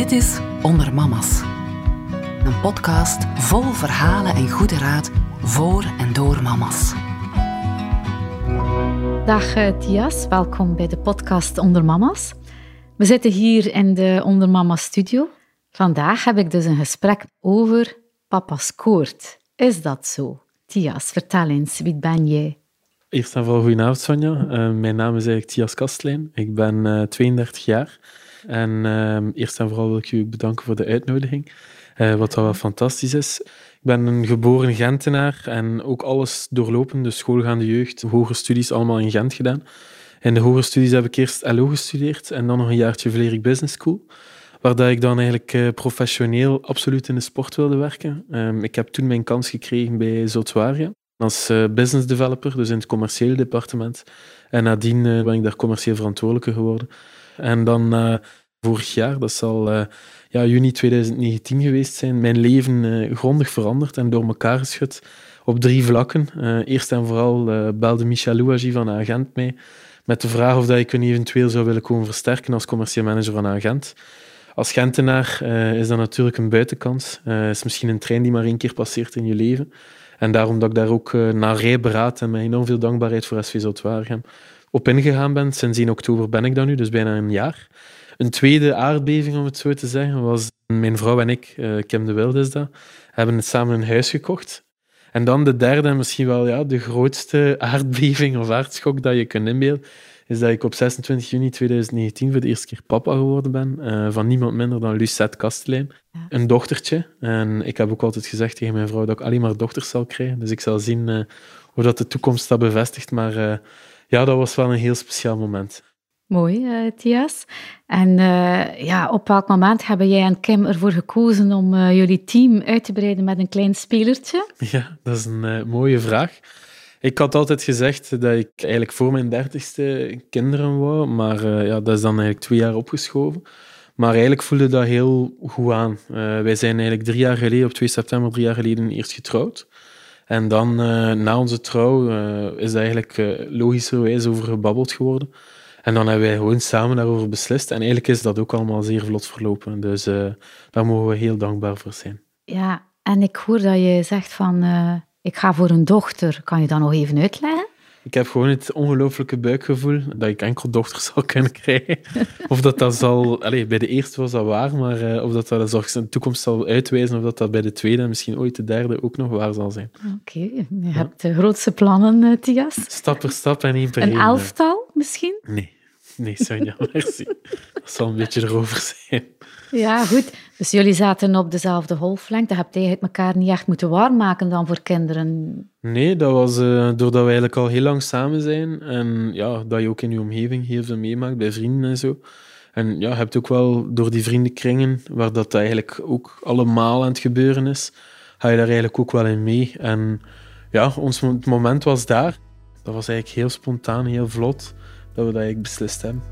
Dit is Onder Mama's. Een podcast vol verhalen en goede raad voor en door mama's. Dag eh, Tias, welkom bij de podcast Onder Mama's. We zitten hier in de Onder Mama's studio. Vandaag heb ik dus een gesprek over papa scoort. Is dat zo? Tias, vertel eens, wie ben jij? Eerst en vooral goedenavond, Sonja. Uh, mijn naam is eigenlijk Tias Kastelein. Ik ben uh, 32 jaar. En uh, eerst en vooral wil ik u bedanken voor de uitnodiging, uh, wat wel fantastisch is. Ik ben een geboren Gentenaar en ook alles doorlopen, dus schoolgaande jeugd, hogere studies, allemaal in Gent gedaan. In de hogere studies heb ik eerst LO gestudeerd en dan nog een jaartje Vlerik Business School, waar ik dan eigenlijk uh, professioneel absoluut in de sport wilde werken. Um, ik heb toen mijn kans gekregen bij Zotwaria als uh, business developer, dus in het commerciële departement. En nadien ben ik daar commercieel verantwoordelijke geworden. En dan uh, vorig jaar, dat zal uh, ja, juni 2019 geweest zijn, mijn leven uh, grondig veranderd en door elkaar geschud op drie vlakken. eerst en vooral belde Michel Louagie van Agent mij met de vraag of dat ik een eventueel zou willen komen versterken als commercieel manager van Agent. Als Gentenaar is dat natuurlijk een buitenkans. Het is misschien een trein die maar één keer passeert in je leven. En daarom dat ik daar ook naar rij beraad en met enorm veel dankbaarheid voor SV Zoutwaregem op ingegaan ben. Sinds 1 oktober ben ik dat nu, dus bijna een jaar. Een tweede aardbeving, om het zo te zeggen, was mijn vrouw en ik, uh, Kim de Wilde is dat, hebben het samen een huis gekocht. En dan de derde, en misschien wel ja, de grootste aardbeving of aardschok dat je kunt inbeelden, is dat ik op 26 juni 2019 voor de eerste keer papa geworden ben uh, van niemand minder dan Lucette Kastelein. Ja. Een dochtertje. En ik heb ook altijd gezegd tegen mijn vrouw dat ik alleen maar dochters zal krijgen. Dus ik zal zien uh, hoe dat de toekomst dat bevestigt. Maar uh, ja, dat was wel een heel speciaal moment. Mooi, uh, Thias. En uh, ja, op welk moment hebben jij en Kim ervoor gekozen om uh, jullie team uit te breiden met een klein spelertje? Ja, dat is een mooie vraag. Ik had altijd gezegd dat ik eigenlijk voor mijn dertigste kinderen wou, maar ja, dat is dan eigenlijk twee jaar opgeschoven. Maar eigenlijk voelde dat heel goed aan. wij zijn eigenlijk drie jaar geleden, op 2 september drie jaar geleden, eerst getrouwd. En dan, uh, na onze trouw, uh, is eigenlijk uh, logischerwijs over gebabbeld geworden. En dan hebben wij gewoon samen daarover beslist. En eigenlijk is dat ook allemaal zeer vlot verlopen. Dus daar mogen we heel dankbaar voor zijn. Ja, en ik hoor dat je zegt van, ik ga voor een dochter. Kan je dat nog even uitleggen? Ik heb gewoon het ongelooflijke buikgevoel dat ik enkel dochters zal kunnen krijgen. Of dat dat zal... Allez, bij de eerste was dat waar, maar uh, of dat dat zorgs in de toekomst zal uitwijzen, of dat dat bij de tweede en misschien ooit de derde ook nog waar zal zijn. Oké, okay. je hebt de grootste plannen, uh, Tias. Stap per stap en één per een één. Een elftal, misschien? Nee. Nee, Sonja, merci. Dat zal een beetje erover zijn. Ja, goed. Dus jullie zaten op dezelfde golflengte. Heb je het elkaar niet echt moeten waarmaken dan voor kinderen? Nee, dat was uh, doordat we eigenlijk al heel lang samen zijn. En ja, dat je ook in je omgeving heel veel meemaakt, bij vrienden en zo. En ja, je hebt ook wel door die vriendenkringen, waar dat eigenlijk ook allemaal aan het gebeuren is, ga je daar eigenlijk ook wel in mee. En ja, ons het moment was daar. Dat was eigenlijk heel spontaan, heel vlot, dat we dat eigenlijk beslist hebben.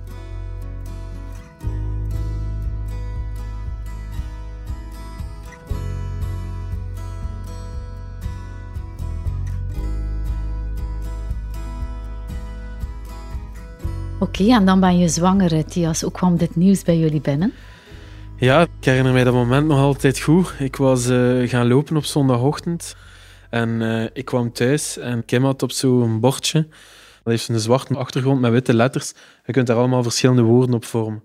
Oké, okay, en dan ben je zwanger, Thias. Hoe kwam dit nieuws bij jullie binnen? Ja, ik herinner mij dat moment nog altijd goed. Ik was uh, gaan lopen op zondagochtend en uh, ik kwam thuis en Kim had op zo'n bordje. Dat heeft een zwarte achtergrond met witte letters. Je kunt daar allemaal verschillende woorden op vormen.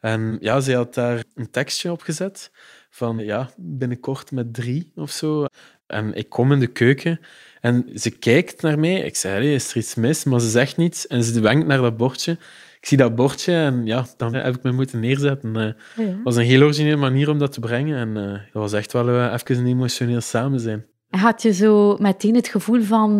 En ja, zij had daar een tekstje op gezet van ja, binnenkort met drie of zo. En ik kom in de keuken en ze kijkt naar mij. Ik zei, is er iets mis? Maar ze zegt niets. En ze wenkt naar dat bordje. Ik zie dat bordje en ja, dan heb ik me moeten neerzetten. Het uh, ja. was een heel originele manier om dat te brengen. En uh, dat was echt wel uh, even een emotioneel samen zijn. Had je zo meteen het gevoel van,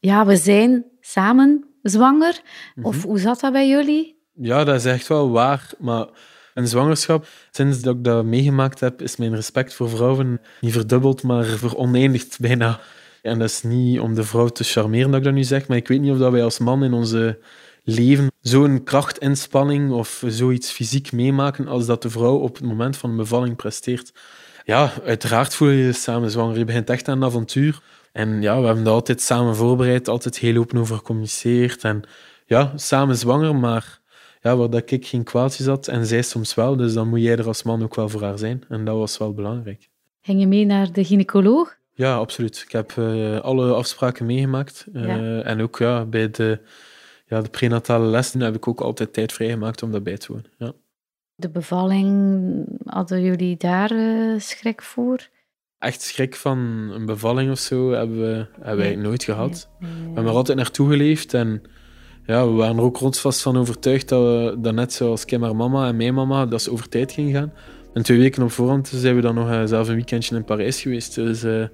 ja, we zijn samen zwanger? Of hoe zat dat bij jullie? Ja, dat is echt wel waar. Maar een zwangerschap, sinds dat ik dat meegemaakt heb, is mijn respect voor vrouwen niet verdubbeld, maar veroneindigd bijna. En dat is niet om de vrouw te charmeren dat ik dat nu zeg, maar ik weet niet of dat wij als man in onze leven zo'n krachtinspanning of zoiets fysiek meemaken als dat de vrouw op het moment van een bevalling presteert. Ja, uiteraard voel je je samen zwanger. Je begint echt aan een avontuur. En ja, we hebben dat altijd samen voorbereid, altijd heel open over gecommuniceerd. En ja, samen zwanger, maar ja, waar dat ik geen kwaaltjes had en zij soms wel. Dus dan moet jij er als man ook wel voor haar zijn. En dat was wel belangrijk. Ging je mee naar de gynaecoloog? Ja, absoluut. Ik heb uh, alle afspraken meegemaakt. Uh, ja. En ook ja, bij de, ja, de prenatale lessen heb ik ook altijd tijd vrijgemaakt om daarbij te wonen. Ja. De bevalling, hadden jullie daar uh, schrik voor? Echt schrik van een bevalling of zo hebben, we, hebben nooit gehad. Nee, nee, nee. We hebben er altijd naartoe geleefd en ja, we waren er ook rotsvast van overtuigd dat we dat net zoals Kim haar mama en mijn mama, dat ze over tijd ging gaan. En twee weken op voorhand zijn we dan nog uh, zelf een weekendje in Parijs geweest. Dus uh,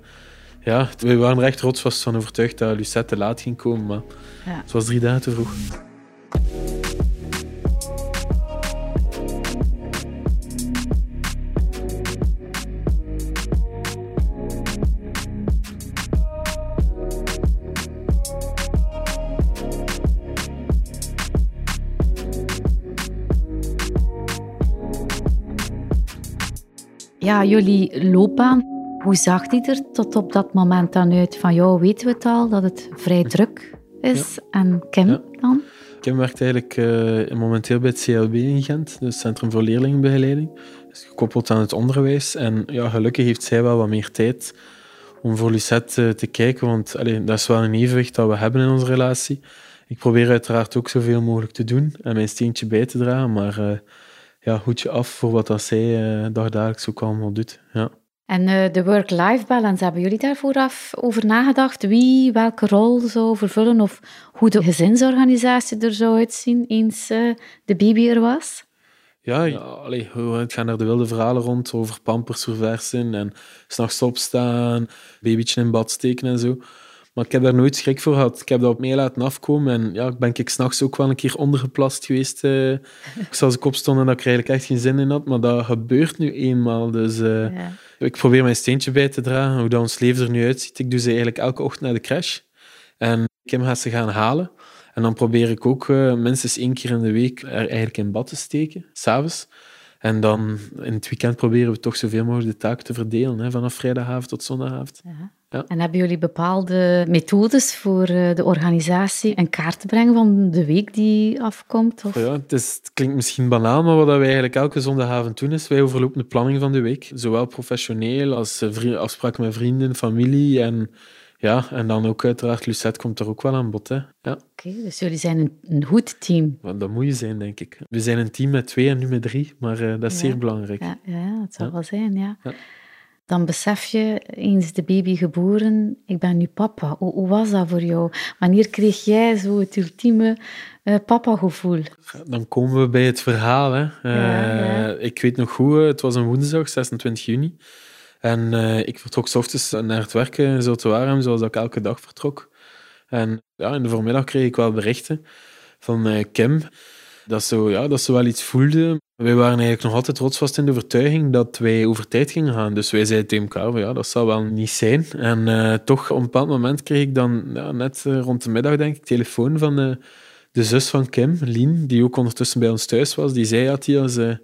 ja, we waren er echt rotsvast van overtuigd dat Lucette te laat ging komen. Maar ja. het was drie dagen te vroeg. Ja, jullie loopbaan, hoe zag die er tot op dat moment dan uit? Van jou weten we het al, dat het vrij druk is. En Kim dan? Kim werkt eigenlijk uh, momenteel bij het CLB in Gent, het Centrum voor Leerlingenbegeleiding. Dus gekoppeld aan het onderwijs. En ja, gelukkig heeft zij wel wat meer tijd om voor Lucette uh, te kijken, want allee, dat is wel een evenwicht dat we hebben in onze relatie. Ik probeer uiteraard ook zoveel mogelijk te doen en mijn steentje bij te dragen, maar... Uh, ja, hoedje af voor wat dat zij uh, dagelijks ook allemaal doet. Ja. En uh, de work-life balance, hebben jullie daar vooraf over nagedacht? Wie welke rol zou vervullen of hoe de gezinsorganisatie er zou uitzien eens uh, de baby er was? Ja, ja allee, het gaan er de wilde verhalen rond over pampers verversen en s'nachts opstaan, babytje in bad steken en zo. Maar ik heb daar nooit schrik voor gehad. Ik heb dat op mij laten afkomen. En ja, ben ik s'nachts ook wel een keer ondergeplast geweest. Uh, zoals ik opstond en dat ik er eigenlijk echt geen zin in had. Maar dat gebeurt nu eenmaal. Dus uh, ja. ik probeer mijn steentje bij te dragen. Hoe dat ons leven er nu uitziet. Ik doe ze eigenlijk elke ochtend naar de crash. En Kim gaat ze gaan halen. En dan probeer ik ook uh, minstens één keer in de week er eigenlijk in bad te steken, s'avonds. En dan in het weekend proberen we toch zoveel mogelijk de taken te verdelen, hè, vanaf vrijdagavond tot zondagavond. Ja. Ja. En hebben jullie bepaalde methodes voor eh, de organisatie en kaart te brengen van de week die afkomt? Of? Ja, het, is, het, klinkt misschien banaal, maar wat wij eigenlijk elke zondagavond doen is wij overlopen de planning van de week. Zowel professioneel als eh, afspraken met vrienden, familie en ja, en dan ook uiteraard, Lucette komt er ook wel aan bod. Hè. Ja. Oké, dus jullie zijn een, een goed team. dat moet je zijn, denk ik. We zijn een team met twee en nu met drie, maar uh, dat is ja. zeer belangrijk. Ja, ja dat zal wel zijn, ja. Dan besef je, eens de baby geboren, ik ben nu papa. Hoe, hoe was dat voor jou? Wanneer kreeg jij zo het ultieme uh, papa-gevoel? Dan komen we bij het verhaal. Hè. Uh, ik weet nog goed, het was een woensdag, 26 juni. En uh, ik vertrok s ochtends naar het werken in Zotewaarem, zoals ik elke dag vertrok. En ja, in de voormiddag kreeg ik wel berichten van uh, Kim, dat ze, ja, dat ze wel iets voelde. Wij waren eigenlijk nog altijd rotsvast in de overtuiging dat wij over tijd gingen gaan. Dus wij zeiden tegen elkaar, ja, dat zal wel niet zijn. En toch, op een bepaald moment kreeg ik dan, ja, net rond de middag, denk ik, telefoon van de, zus van Kim, Lien, die ook ondertussen bij ons thuis was. Die zei, dat hij ze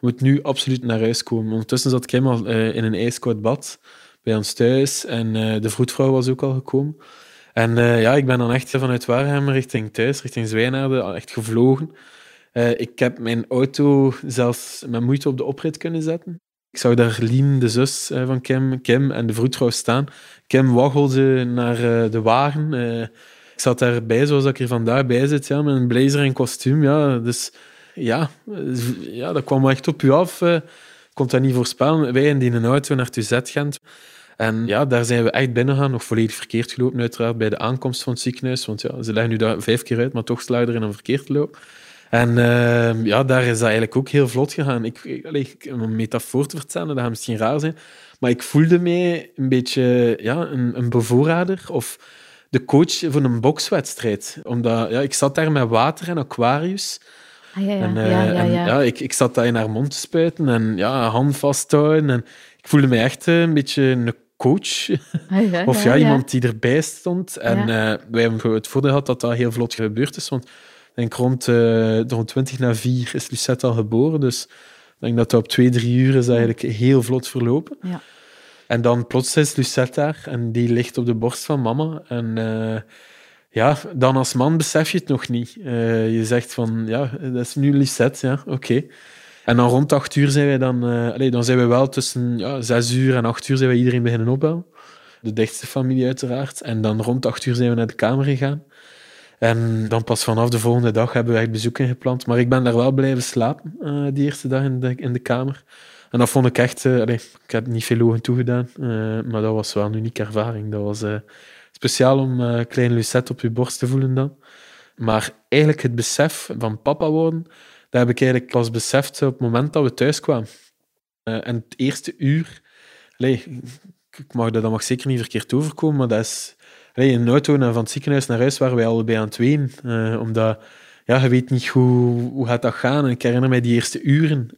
moet nu absoluut naar huis komen. Ondertussen zat Kim al uh, in een ijskoud bad bij ons thuis en uh, de vroedvrouw was ook al gekomen. En uh, ja, ik ben dan echt vanuit Waarhem richting thuis, richting Zwijnaarden, echt gevlogen. ik heb mijn auto zelfs met moeite op de oprit kunnen zetten. Ik zag daar Lien, de zus van Kim, Kim en de vroedvrouw staan. Kim waggelde naar de wagen. ik zat daarbij, zoals ik er vandaag bij zit, ja, met een blazer en kostuum. Ja, dus ja, ja, dat kwam echt op u af. Ik kon dat niet voorspellen. Wij in die auto naar Tuzet Gent. En ja, daar zijn we echt binnen gaan, nog volledig verkeerd gelopen uiteraard bij de aankomst van het ziekenhuis. Want ja, ze leggen nu daar vijf keer uit, maar toch sluiten in een verkeerd loop. En uh, ja, daar is dat eigenlijk ook heel vlot gegaan. Ik, ik, een metafoor te vertellen, dat gaat misschien raar zijn. Maar ik voelde mij een beetje ja, een, een bevoorrader of de coach voor een bokswedstrijd. Omdat ja, ik zat daar met water en Aquarius. Ah, ja, ja. En, uh, ja, ja, en, ja, ik, ik zat daar in haar mond te spuiten en ja, hand vasthouden. En ik voelde me echt uh, een beetje een coach. Ah, of ja, iemand die erbij stond. En uh, wij hebben het voordeel gehad dat dat heel vlot gebeurd is. Want ik denk rond, rond 20 na 4 is Lucette al geboren. Dus ik denk dat dat op twee, drie uur is eigenlijk heel vlot verlopen. Ja. En dan plots is Lucette daar en die ligt op de borst van mama. En ja, dan als man besef je het nog niet. Uh, je zegt van, ja, dat is nu Lisette, ja, oké. En dan rond acht uur zijn wij dan... Uh, dan zijn we wel tussen ja, zes uur en acht uur zijn we iedereen beginnen opbellen. De dichtste familie uiteraard. En dan rond acht uur zijn we naar de kamer gegaan. En dan pas vanaf de volgende dag hebben wij bezoeken gepland. Maar ik ben daar wel blijven slapen, uh, die eerste dag in de, in de kamer. En dat vond ik echt... Allez, ik heb niet veel ogen toegedaan, maar dat was wel een unieke ervaring. Dat was speciaal om uh, kleine Lucette op je borst te voelen dan. Maar eigenlijk het besef van papa worden, dat heb ik eigenlijk pas beseft op het moment dat we thuis kwamen. Uh, en het eerste uur, ik mag dat, dat mag zeker niet verkeerd overkomen, maar dat is in de auto van het ziekenhuis naar huis waren wij allebei aan het ween. Uh, omdat ja, je weet niet hoe, hoe gaat dat gaan. En ik herinner mij die eerste uren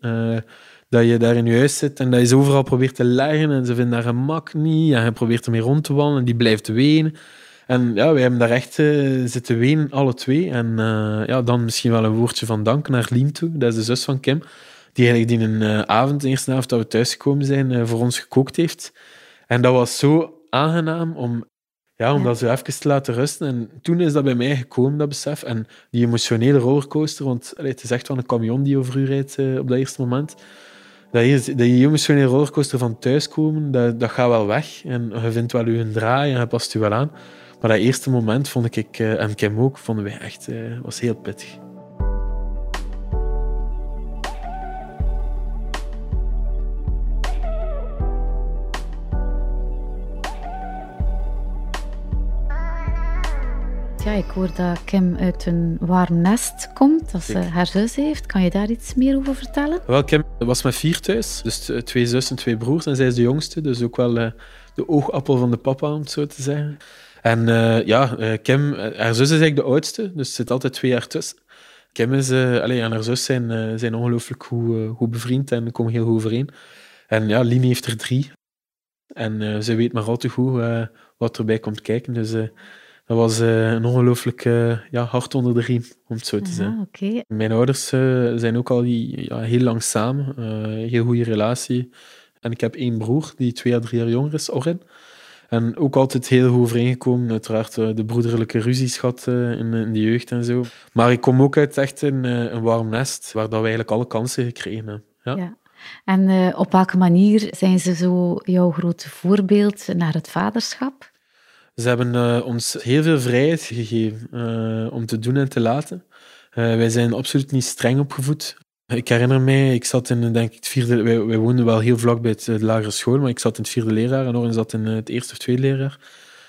dat je daar in je huis zit en dat je ze overal probeert te leggen en ze vinden daar een mak niet en je probeert ermee rond te wandelen en die blijft wenen. En ja, wij hebben daar echt uh, zitten wenen, alle twee. En uh, ja, dan misschien wel een woordje van dank naar Lien toe, dat is de zus van Kim, die eigenlijk die een uh, avond, de eerste avond dat we thuisgekomen zijn, voor ons gekookt heeft. En dat was zo aangenaam om, ja, om dat zo even te laten rusten. En toen is dat bij mij gekomen, dat besef. En die emotionele rollercoaster, want allee, het is echt wel een camion die over u rijdt op dat eerste moment dat je, dat emotionele rollercoaster van thuiskomen, dat, dat gaat wel weg. En je vindt wel je draai en je past je wel aan. Maar dat eerste moment vond ik, eh, en Kim ook, vonden wij echt, uh, was heel pittig. Ja, ik hoor dat Kim uit een warm nest komt, dat ze haar zus heeft. Kan je daar iets meer over vertellen? Wel, Kim was met vier thuis. Dus twee zussen en twee broers. En zij is de jongste, dus ook wel uh, de oogappel van de papa, om het zo te zeggen. En uh, ja, uh, Kim, haar zus is eigenlijk de oudste, dus zit altijd twee jaar tussen. Kim is, allez, en haar zus zijn, zijn ongelooflijk goed, goed bevriend en komen heel goed overeen. En ja, Lini heeft er drie. En ze weet maar al te goed wat erbij komt kijken. Dus dat was uh, een ongelooflijk uh, ja, hart onder de riem, om het zo te zeggen. Okay. Mijn ouders uh, zijn ook al ja, heel lang samen, heel goede relatie. En ik heb één broer die twee à drie jaar jonger is, Orin. En ook altijd heel goed overeengekomen. Uiteraard de broederlijke ruzies gehad in, in, de jeugd en zo. Maar ik kom ook uit echt een, een warm nest, waar dat we eigenlijk alle kansen gekregen hebben. Ja. ja. En op welke manier zijn ze zo jouw grote voorbeeld naar het vaderschap? Ze hebben uh, ons heel veel vrijheid gegeven uh, om te doen en te laten. Uh, wij zijn absoluut niet streng opgevoed. Ik herinner mij, ik zat in denk ik, het vierde... Wij, wij woonden wel heel vlak bij het, de lagere school, maar ik zat in het vierde leerjaar en Oren zat in het eerste of tweede leerjaar.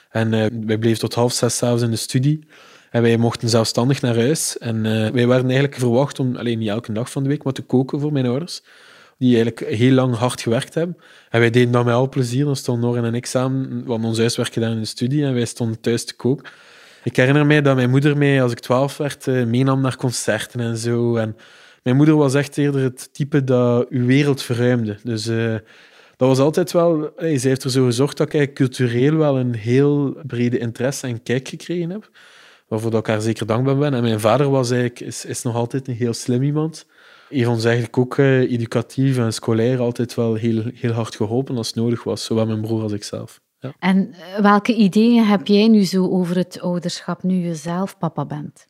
En wij bleven tot half zes s'avonds in de studie. En wij mochten zelfstandig naar huis. En wij werden eigenlijk verwacht om, alleen niet elke dag van de week, maar te koken voor mijn ouders die eigenlijk heel lang hard gewerkt hebben. En wij deden dat met al plezier. Dan stonden Noren en ik samen, we ons huiswerk gedaan in de studie en wij stonden thuis te koken. Ik herinner mij dat mijn moeder mij, als ik twaalf werd, eh, meenam naar concerten en zo. En mijn moeder was echt eerder het type dat uw wereld verruimde. Dus uh, dat was altijd wel... Hey, zij heeft er zo gezorgd dat ik cultureel wel een heel brede interesse en kijk gekregen heb. Waarvoor ik haar zeker dankbaar ben. En mijn vader was eigenlijk, is, is nog altijd een heel slim iemand heeft ons eigenlijk ook uh, educatief en scolair altijd wel heel, heel hard geholpen als het nodig was, zowel mijn broer als ik zelf. Ja. En eh, welke ideeën heb jij nu zo over het ouderschap nu je zelf papa bent?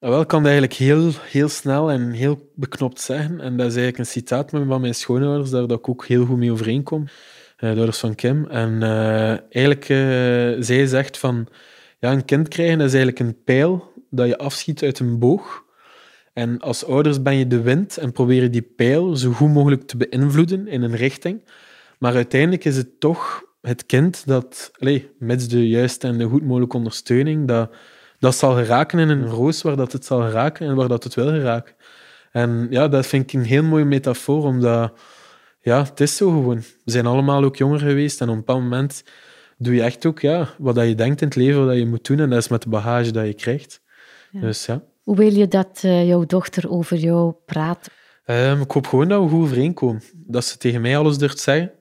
Nou, wel, ik kan dat eigenlijk heel, heel snel en heel beknopt zeggen. En dat is eigenlijk een citaat van mijn schoonouders, daar dat ik ook heel goed mee overeenkom. Uh, de ouders van Kim. En uh, eigenlijk, uh, zij zegt van... Ja, een kind krijgen is eigenlijk een pijl dat je afschiet uit een boog. En als ouders ben je de wind en probeer je die pijl zo goed mogelijk te beïnvloeden in een richting. Maar uiteindelijk is het toch het kind dat, allez, met de juiste en de goed mogelijke ondersteuning, dat, dat zal geraken in een roos waar dat het zal geraken en waar dat het wil geraken. En ja, dat vind ik een heel mooie metafoor, omdat ja, het is zo gewoon. We zijn allemaal ook jonger geweest en op een bepaald moment doe je echt ook ja, wat dat je denkt in het leven, wat je moet doen. En dat is met de bagage dat je krijgt. Dus ja. Hoe wil je dat uh, jouw dochter over jou praat? Um, ik hoop gewoon dat we goed overeenkomen. Dat ze tegen mij alles durft zeggen.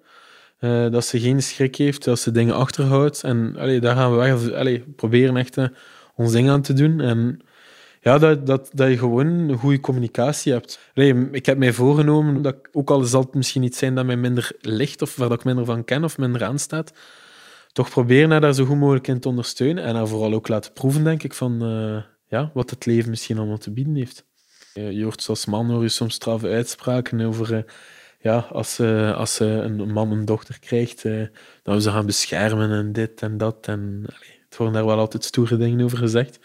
Uh, dat ze geen schrik heeft, dat ze dingen achterhoudt. En allee, daar gaan we weg. Allee, proberen echt uh, ons ding aan te doen. En ja, dat, dat, dat je gewoon een goede communicatie hebt. Ik heb mij voorgenomen, dat ook al zal het misschien iets zijn dat mij minder ligt, of waar ik minder van ken of minder aanstaat, toch proberen haar daar zo goed mogelijk in te ondersteunen en haar vooral ook laten proeven, denk ik, van eh, ja, wat het leven misschien allemaal te bieden heeft. Je hoort zoals man hoor je soms straffe uitspraken over eh, ja, als, uh, als een man een dochter krijgt, dat we ze gaan beschermen en dit en dat. En, het worden daar wel altijd stoere dingen over gezegd.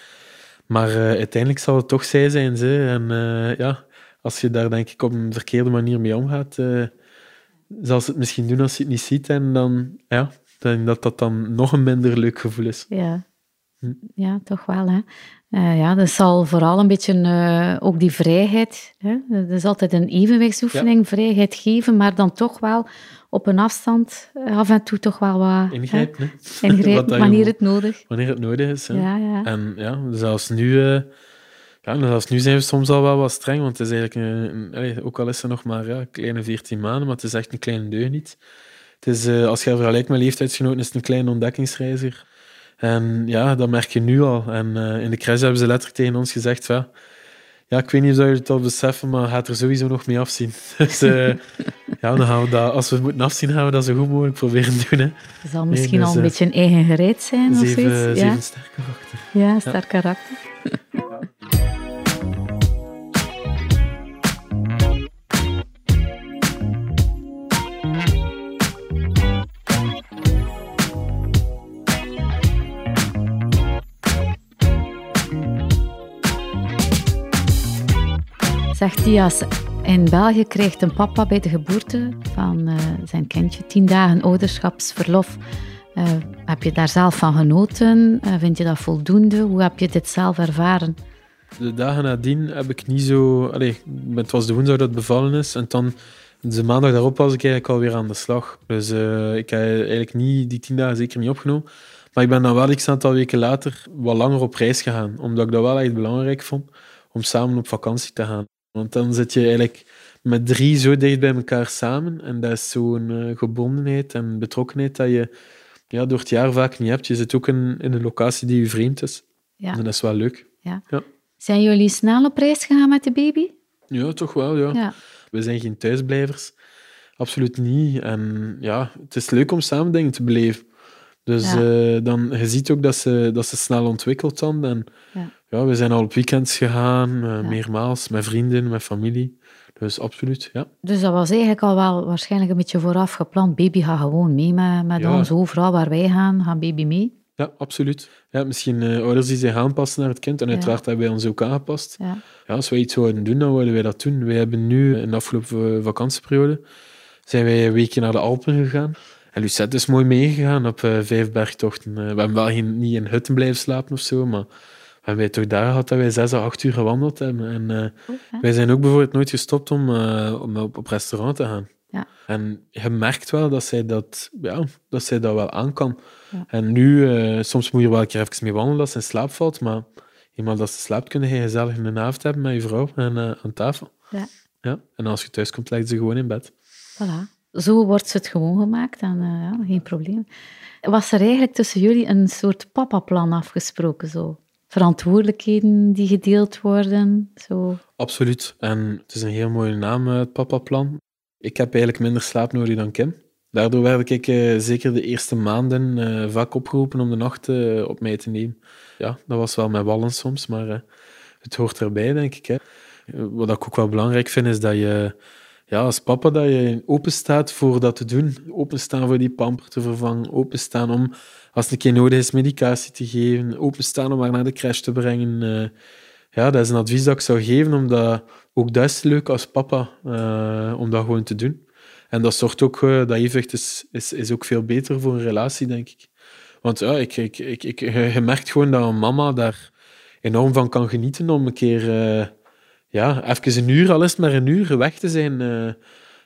Maar uiteindelijk zal het toch zij zijn. Ze. En ja, als je daar denk ik op een verkeerde manier mee omgaat, zal ze het misschien doen als je het niet ziet. En dan, ja, denk dat dat dan nog een minder leuk gevoel is. Ja, hm. ja toch wel. Hè? Uh, ja, dat zal vooral een beetje uh, ook die vrijheid. Hè? Dat is altijd een evenwichtsoefening, vrijheid geven, maar dan toch wel op een afstand uh, af en toe toch wel wat... Ingrijpen, hè? Ingrijpen, wanneer het nodig Wanneer het nodig is. Hè? Ja, ja. En ja, zelfs nu... ja, zelfs nu zijn we soms al wel wat streng, want het is eigenlijk, een, een, ook al is ze nog maar ja, kleine 14 maanden, maar het is echt een kleine deugd niet. Het is, uh, als je vergelijkt met leeftijdsgenoten, is het een kleine ontdekkingsreiziger. En ja, dat merk je nu al. En uh, in de crash hebben ze letterlijk tegen ons gezegd: ja, ja, ik weet niet of jullie het al beseffen, maar gaat er sowieso nog mee afzien. Dus uh, ja, dan gaan we dat, als we het moeten afzien, gaan we dat zo goed mogelijk proberen doen. Hè. Het zal misschien nee, dus, al een beetje een eigen gereed zijn of zoiets. Zeven ja? sterk karakter. Ja, sterk karakter. Zegt Dias, in België krijgt een papa bij de geboorte van uh, zijn kindje tien dagen ouderschapsverlof. Uh, heb je daar zelf van genoten? Uh, vind je dat voldoende? Hoe heb je dit zelf ervaren? De dagen nadien heb ik niet zo... Allee, het was de woensdag dat het bevallen is. En dan, de maandag daarop was ik eigenlijk alweer aan de slag. Dus ik heb eigenlijk niet, die tien dagen zeker niet opgenomen. Maar ik ben dan wel een aantal weken later wat langer op reis gegaan. Omdat ik dat wel echt belangrijk vond om samen op vakantie te gaan. Want dan zit je eigenlijk met drie zo dicht bij elkaar samen. En dat is zo'n uh, gebondenheid en betrokkenheid dat je ja, door het jaar vaak niet hebt. Je zit ook in, in een locatie die je vreemd is. Ja. En dat is wel leuk. Ja. ja. Zijn jullie snel op reis gegaan met de baby? Ja, toch wel, ja. ja. We zijn geen thuisblijvers. Absoluut niet. En ja, het is leuk om samen dingen te beleven. Dus uh, dan, je ziet ook dat ze, dat ze snel ontwikkelt dan. En ja. ja we zijn al op weekends gegaan, uh, ja. meermaals, met vrienden, met familie. Dus absoluut, ja. Dus dat was eigenlijk al wel waarschijnlijk een beetje vooraf gepland. Baby gaat gewoon mee met, met ons, overal waar wij gaan, gaan baby mee. Ja, absoluut. Ja, misschien uh, ouders die zich aanpassen naar het kind. En uiteraard hebben wij ons ook aangepast. Ja. Ja, als wij iets zouden doen, dan willen wij dat doen. Wij hebben nu, in de afgelopen vakantieperiode, zijn wij een weekje naar de Alpen gegaan. En Lucette is mooi meegegaan op uh, vijf bergtochten. We hebben wel geen, niet in hutten blijven slapen of zo, maar hebben toch daar gehad dat wij zes à acht uur gewandeld hebben. En uh, wij zijn ook bijvoorbeeld nooit gestopt om, om op, op restaurant te gaan. Ja. En je merkt wel dat zij dat, ja, dat, zij dat wel aan kan. Ja. En nu, soms moet je wel een keer even mee wandelen als ze in slaap valt, maar eenmaal dat ze slaapt, kun je gezellig een avond hebben met je vrouw en, aan tafel. Ja. Ja. En als je thuis komt, leg je ze gewoon in bed. Voilà zo wordt het gewoon gemaakt en uh, ja, geen probleem. Was er eigenlijk tussen jullie een soort papa-plan afgesproken? Zo? Verantwoordelijkheden die gedeeld worden? Zo. Absoluut. En het is een heel mooie naam, het papa-plan. Ik heb eigenlijk minder slaap nodig dan Kim. Daardoor werd ik uh, zeker de eerste maanden uh, vaak opgeroepen om de nacht uh, op mij te nemen. Ja, dat was wel met wallen soms, maar het hoort erbij, denk ik. Hè. Wat ik ook wel belangrijk vind, is dat je ja, als papa dat je open staat voor dat te doen. Openstaan voor die pamper te vervangen. Openstaan om, als het een keer nodig is, medicatie te geven. Openstaan om haar naar de crash te brengen. Uh, ja, dat is een advies dat ik zou geven, omdat ook dat is leuk als papa, uh, om dat gewoon te doen. En dat zorgt ook, uh, dat evenwicht is, is, is ook veel beter voor een relatie, denk ik. Want ja, ik, ik, ik, ik, je merkt gewoon dat een mama daar enorm van kan genieten om een keer ja, even een uur, al is maar een uur, weg te zijn.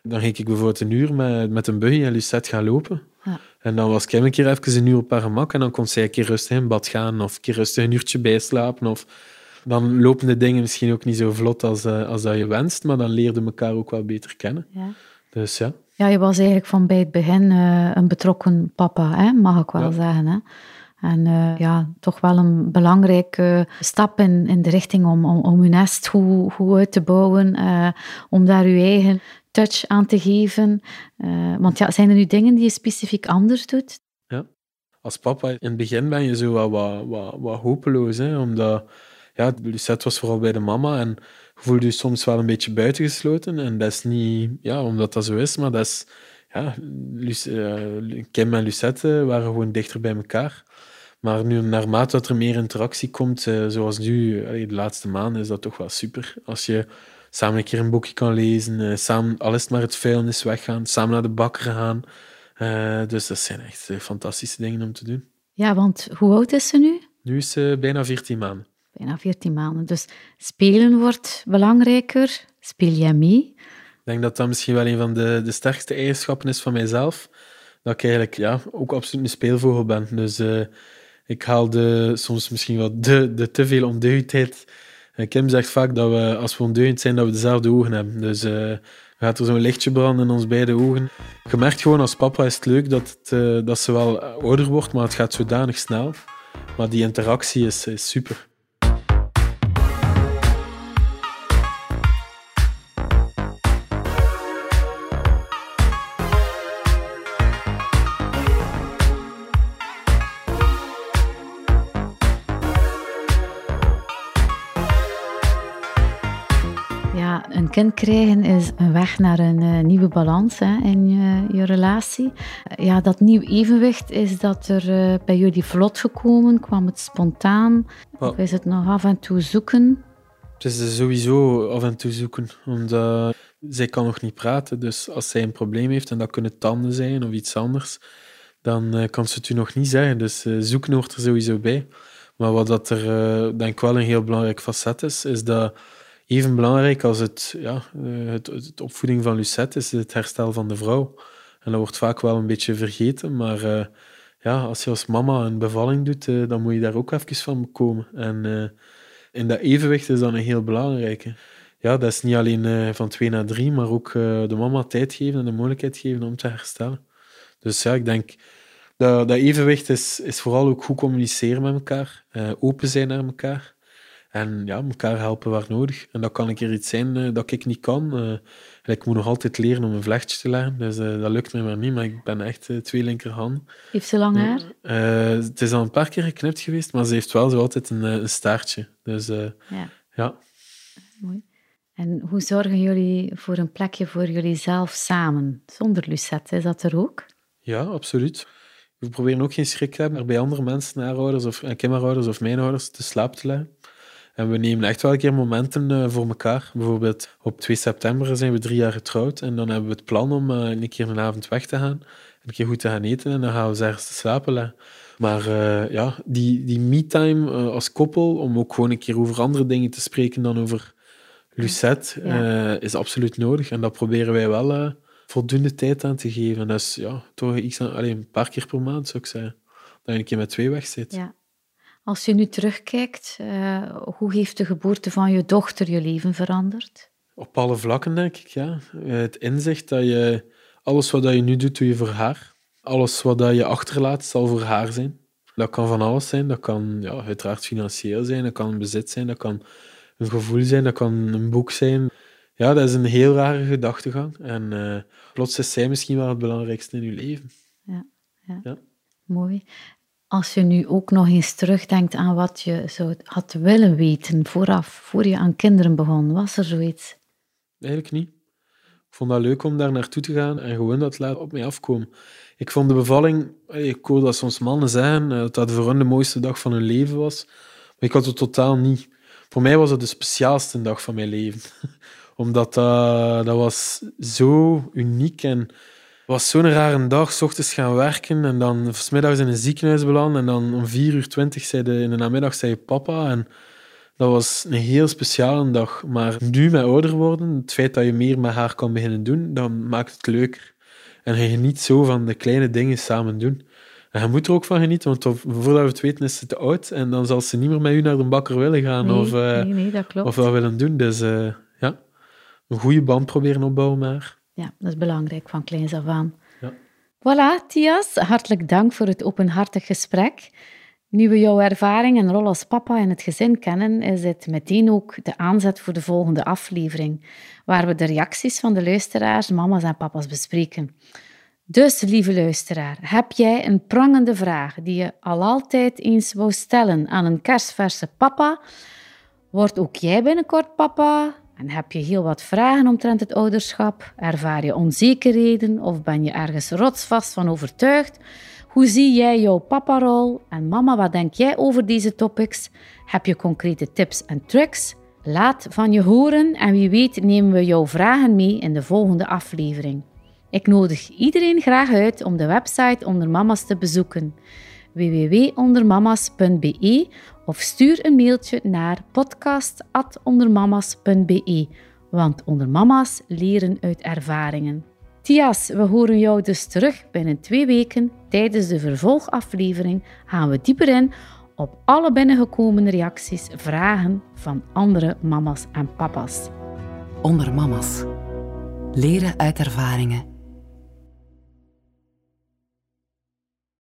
Dan ging ik bijvoorbeeld een uur met, met een buggy en Lucette gaan lopen. Ja. En dan was Kim een keer even een uur op haar gemak en dan kon zij een keer rustig in bad gaan of een keer rustig een uurtje bijslapen. Of dan lopen de dingen misschien ook niet zo vlot als, uh, als dat je wenst, maar dan leerden elkaar ook wel beter kennen. Ja. Dus ja. Ja, je was eigenlijk van bij het begin uh, een betrokken papa, hè? mag ik wel ja. zeggen. Hè? En uh, ja, toch wel een belangrijke stap in, in de richting om, om, om uw nest goed, goed uit te bouwen, uh, om daar uw eigen touch aan te geven. Uh, want ja, zijn er nu dingen die je specifiek anders doet? Ja, als papa, in het begin ben je zo wat, wat, wat, hopeloos. Hè? Omdat ja, Lucette was vooral bij de mama en voelde je soms wel een beetje buitengesloten. En dat is niet ja, omdat dat zo is, maar dat is... Ja, uh, Kim en Lucette waren gewoon dichter bij elkaar. Maar nu, naarmate dat er meer interactie komt, uh, zoals nu, de laatste maanden, is dat toch wel super. Als je samen een keer een boekje kan lezen, uh, samen, al is het maar het vuilnis weggaan, samen naar de bakker gaan. dus dat zijn echt fantastische dingen om te doen. Ja, want hoe oud is ze nu? Nu is ze bijna 14 maanden bijna 14 maanden. Dus spelen wordt belangrijker. Speel jij mee? Ik denk dat dat misschien wel een van de, de sterkste eigenschappen is van mijzelf. Dat ik eigenlijk ja, ook absoluut een speelvogel ben. Dus uh, ik haal de, soms misschien wel de, de te veel ondeugdheid. Kim zegt vaak dat we, als we ondeugend zijn, dat we dezelfde ogen hebben. Dus uh, gaat er zo'n lichtje branden in ons beide ogen. Je merkt gewoon als papa is het leuk dat, het, dat ze wel ouder wordt, maar het gaat zodanig snel. Maar die interactie is super. Een kind krijgen is een weg naar een uh, nieuwe balans hè, in je, je relatie. ja, dat nieuw evenwicht, is dat er uh, bij jullie vlot gekomen? Kwam het spontaan? Of is het nog af en toe zoeken? Het is sowieso af en toe zoeken, omdat zij kan nog niet praten. Dus als zij een probleem heeft, en dat kunnen tanden zijn of iets anders, dan uh, kan ze het u nog niet zeggen. Dus zoeken hoort er sowieso bij. Maar wat dat er denk ik wel een heel belangrijk facet is, is dat even belangrijk als het, ja, eh, het, opvoeding van Lucette is het herstel van de vrouw. En dat wordt vaak wel een beetje vergeten, maar uh, ja, als je als mama een bevalling doet, uh, dan moet je daar ook even van komen. En in dat evenwicht is dat een heel belangrijke. Ja, dat is niet alleen van twee naar drie, maar ook de mama tijd geven en de mogelijkheid geven om te herstellen. Dus ja, ik denk dat, dat evenwicht is, is vooral ook goed communiceren met elkaar, open zijn naar elkaar. En ja, elkaar helpen waar nodig. En dat kan een keer iets zijn uh, dat ik niet kan. Uh, ik moet nog altijd leren om een vlechtje te leggen. Dus uh, dat lukt mij maar niet. Maar ik ben echt twee linkerhanden. Heeft ze lang haar? het is al een paar keer geknipt geweest, maar ze heeft wel zo altijd een, een staartje. Dus ja. ja. Mooi. En hoe zorgen jullie voor een plekje voor jullie zelf samen? Zonder Lucette, is dat er ook? Ja, absoluut. We proberen ook geen schrik te hebben er bij andere mensen, haar ouders of kinderouders of mijn ouders, te slaap te leggen. En we nemen echt wel een keer momenten uh, voor elkaar. Bijvoorbeeld op 2 september zijn we drie jaar getrouwd en dan hebben we het plan om uh, een keer een avond weg te gaan. Een keer goed te gaan eten en dan gaan we ergens te slapen. Maar uh, ja, die, die me-time als koppel, om ook gewoon een keer over andere dingen te spreken dan over Lucette, ja. is absoluut nodig. En dat proberen wij wel voldoende tijd aan te geven. Dus ja, toch iets aan, alleen een paar keer per maand zou ik zeggen. Dat je een keer met twee weg zit. Ja. Als je nu terugkijkt, uh, hoe heeft de geboorte van je dochter je leven veranderd? Op alle vlakken, denk ik, ja. Het inzicht dat je alles wat je nu doet, doe je voor haar. Alles wat je achterlaat, zal voor haar zijn. Dat kan van alles zijn. Dat kan ja, uiteraard financieel zijn, dat kan een bezit zijn, dat kan een gevoel zijn, dat kan een boek zijn. Ja, dat is een heel rare gedachtegang. En uh, plots is zij misschien wel het belangrijkste in je leven. Ja, ja. ja. mooi. Als je nu ook nog eens terugdenkt aan wat je zou had willen weten vooraf, voor je aan kinderen begon, was er zoiets? Eigenlijk niet. Ik vond dat leuk om daar naartoe te gaan en gewoon dat laat op mij afkomen. Ik vond de bevalling, ik hoor dat soms mannen zeggen, eh, dat dat voor hun de mooiste dag van hun leven was. Maar ik had het totaal niet. Voor mij was het de speciaalste dag van mijn leven. Omdat dat, dat was zo uniek en was zo'n rare dag, s ochtends gaan werken en dan smiddags in een ziekenhuis belanden en dan om 4 uur 20 zei de, in de namiddag zei je papa en dat was een heel speciale dag. Maar nu met ouder worden, het feit dat je meer met haar kan beginnen doen, dan maakt het leuker. En je geniet zo van de kleine dingen samen doen. En je moet er ook van genieten, want voordat we het weten is ze te oud en dan zal ze niet meer met u naar de bakker willen gaan nee, of, uh, nee, nee, dat klopt. of wat willen doen. Dus uh, ja, een goede band proberen opbouwen met haar. Ja, dat is belangrijk van kleins af aan. Ja. Voilà, Thias, hartelijk dank voor het openhartig gesprek. Nu we jouw ervaring en rol als papa in het gezin kennen, is het meteen ook de aanzet voor de volgende aflevering, waar we de reacties van de luisteraars, mama's en papa's bespreken. Dus, lieve luisteraar, heb jij een prangende vraag die je al altijd eens wou stellen aan een kerstverse papa? Word ook jij binnenkort papa? En heb je heel wat vragen omtrent het ouderschap? Ervaar je onzekerheden of ben je ergens rotsvast van overtuigd? Hoe zie jij jouw paparol? En mama, wat denk jij over deze topics? Heb je concrete tips en tricks? Laat van je horen en wie weet nemen we jouw vragen mee in de volgende aflevering. Ik nodig iedereen graag uit om de website Onder Mama's te bezoeken www.ondermama's.be of stuur een mailtje naar podcast.ondermama's.be, want ondermama's leren uit ervaringen. Tias, we horen jou dus terug binnen twee weken. Tijdens de vervolgaflevering gaan we dieper in op alle binnengekomen reacties, vragen van andere mama's en papa's. Onder mama's. Leren uit ervaringen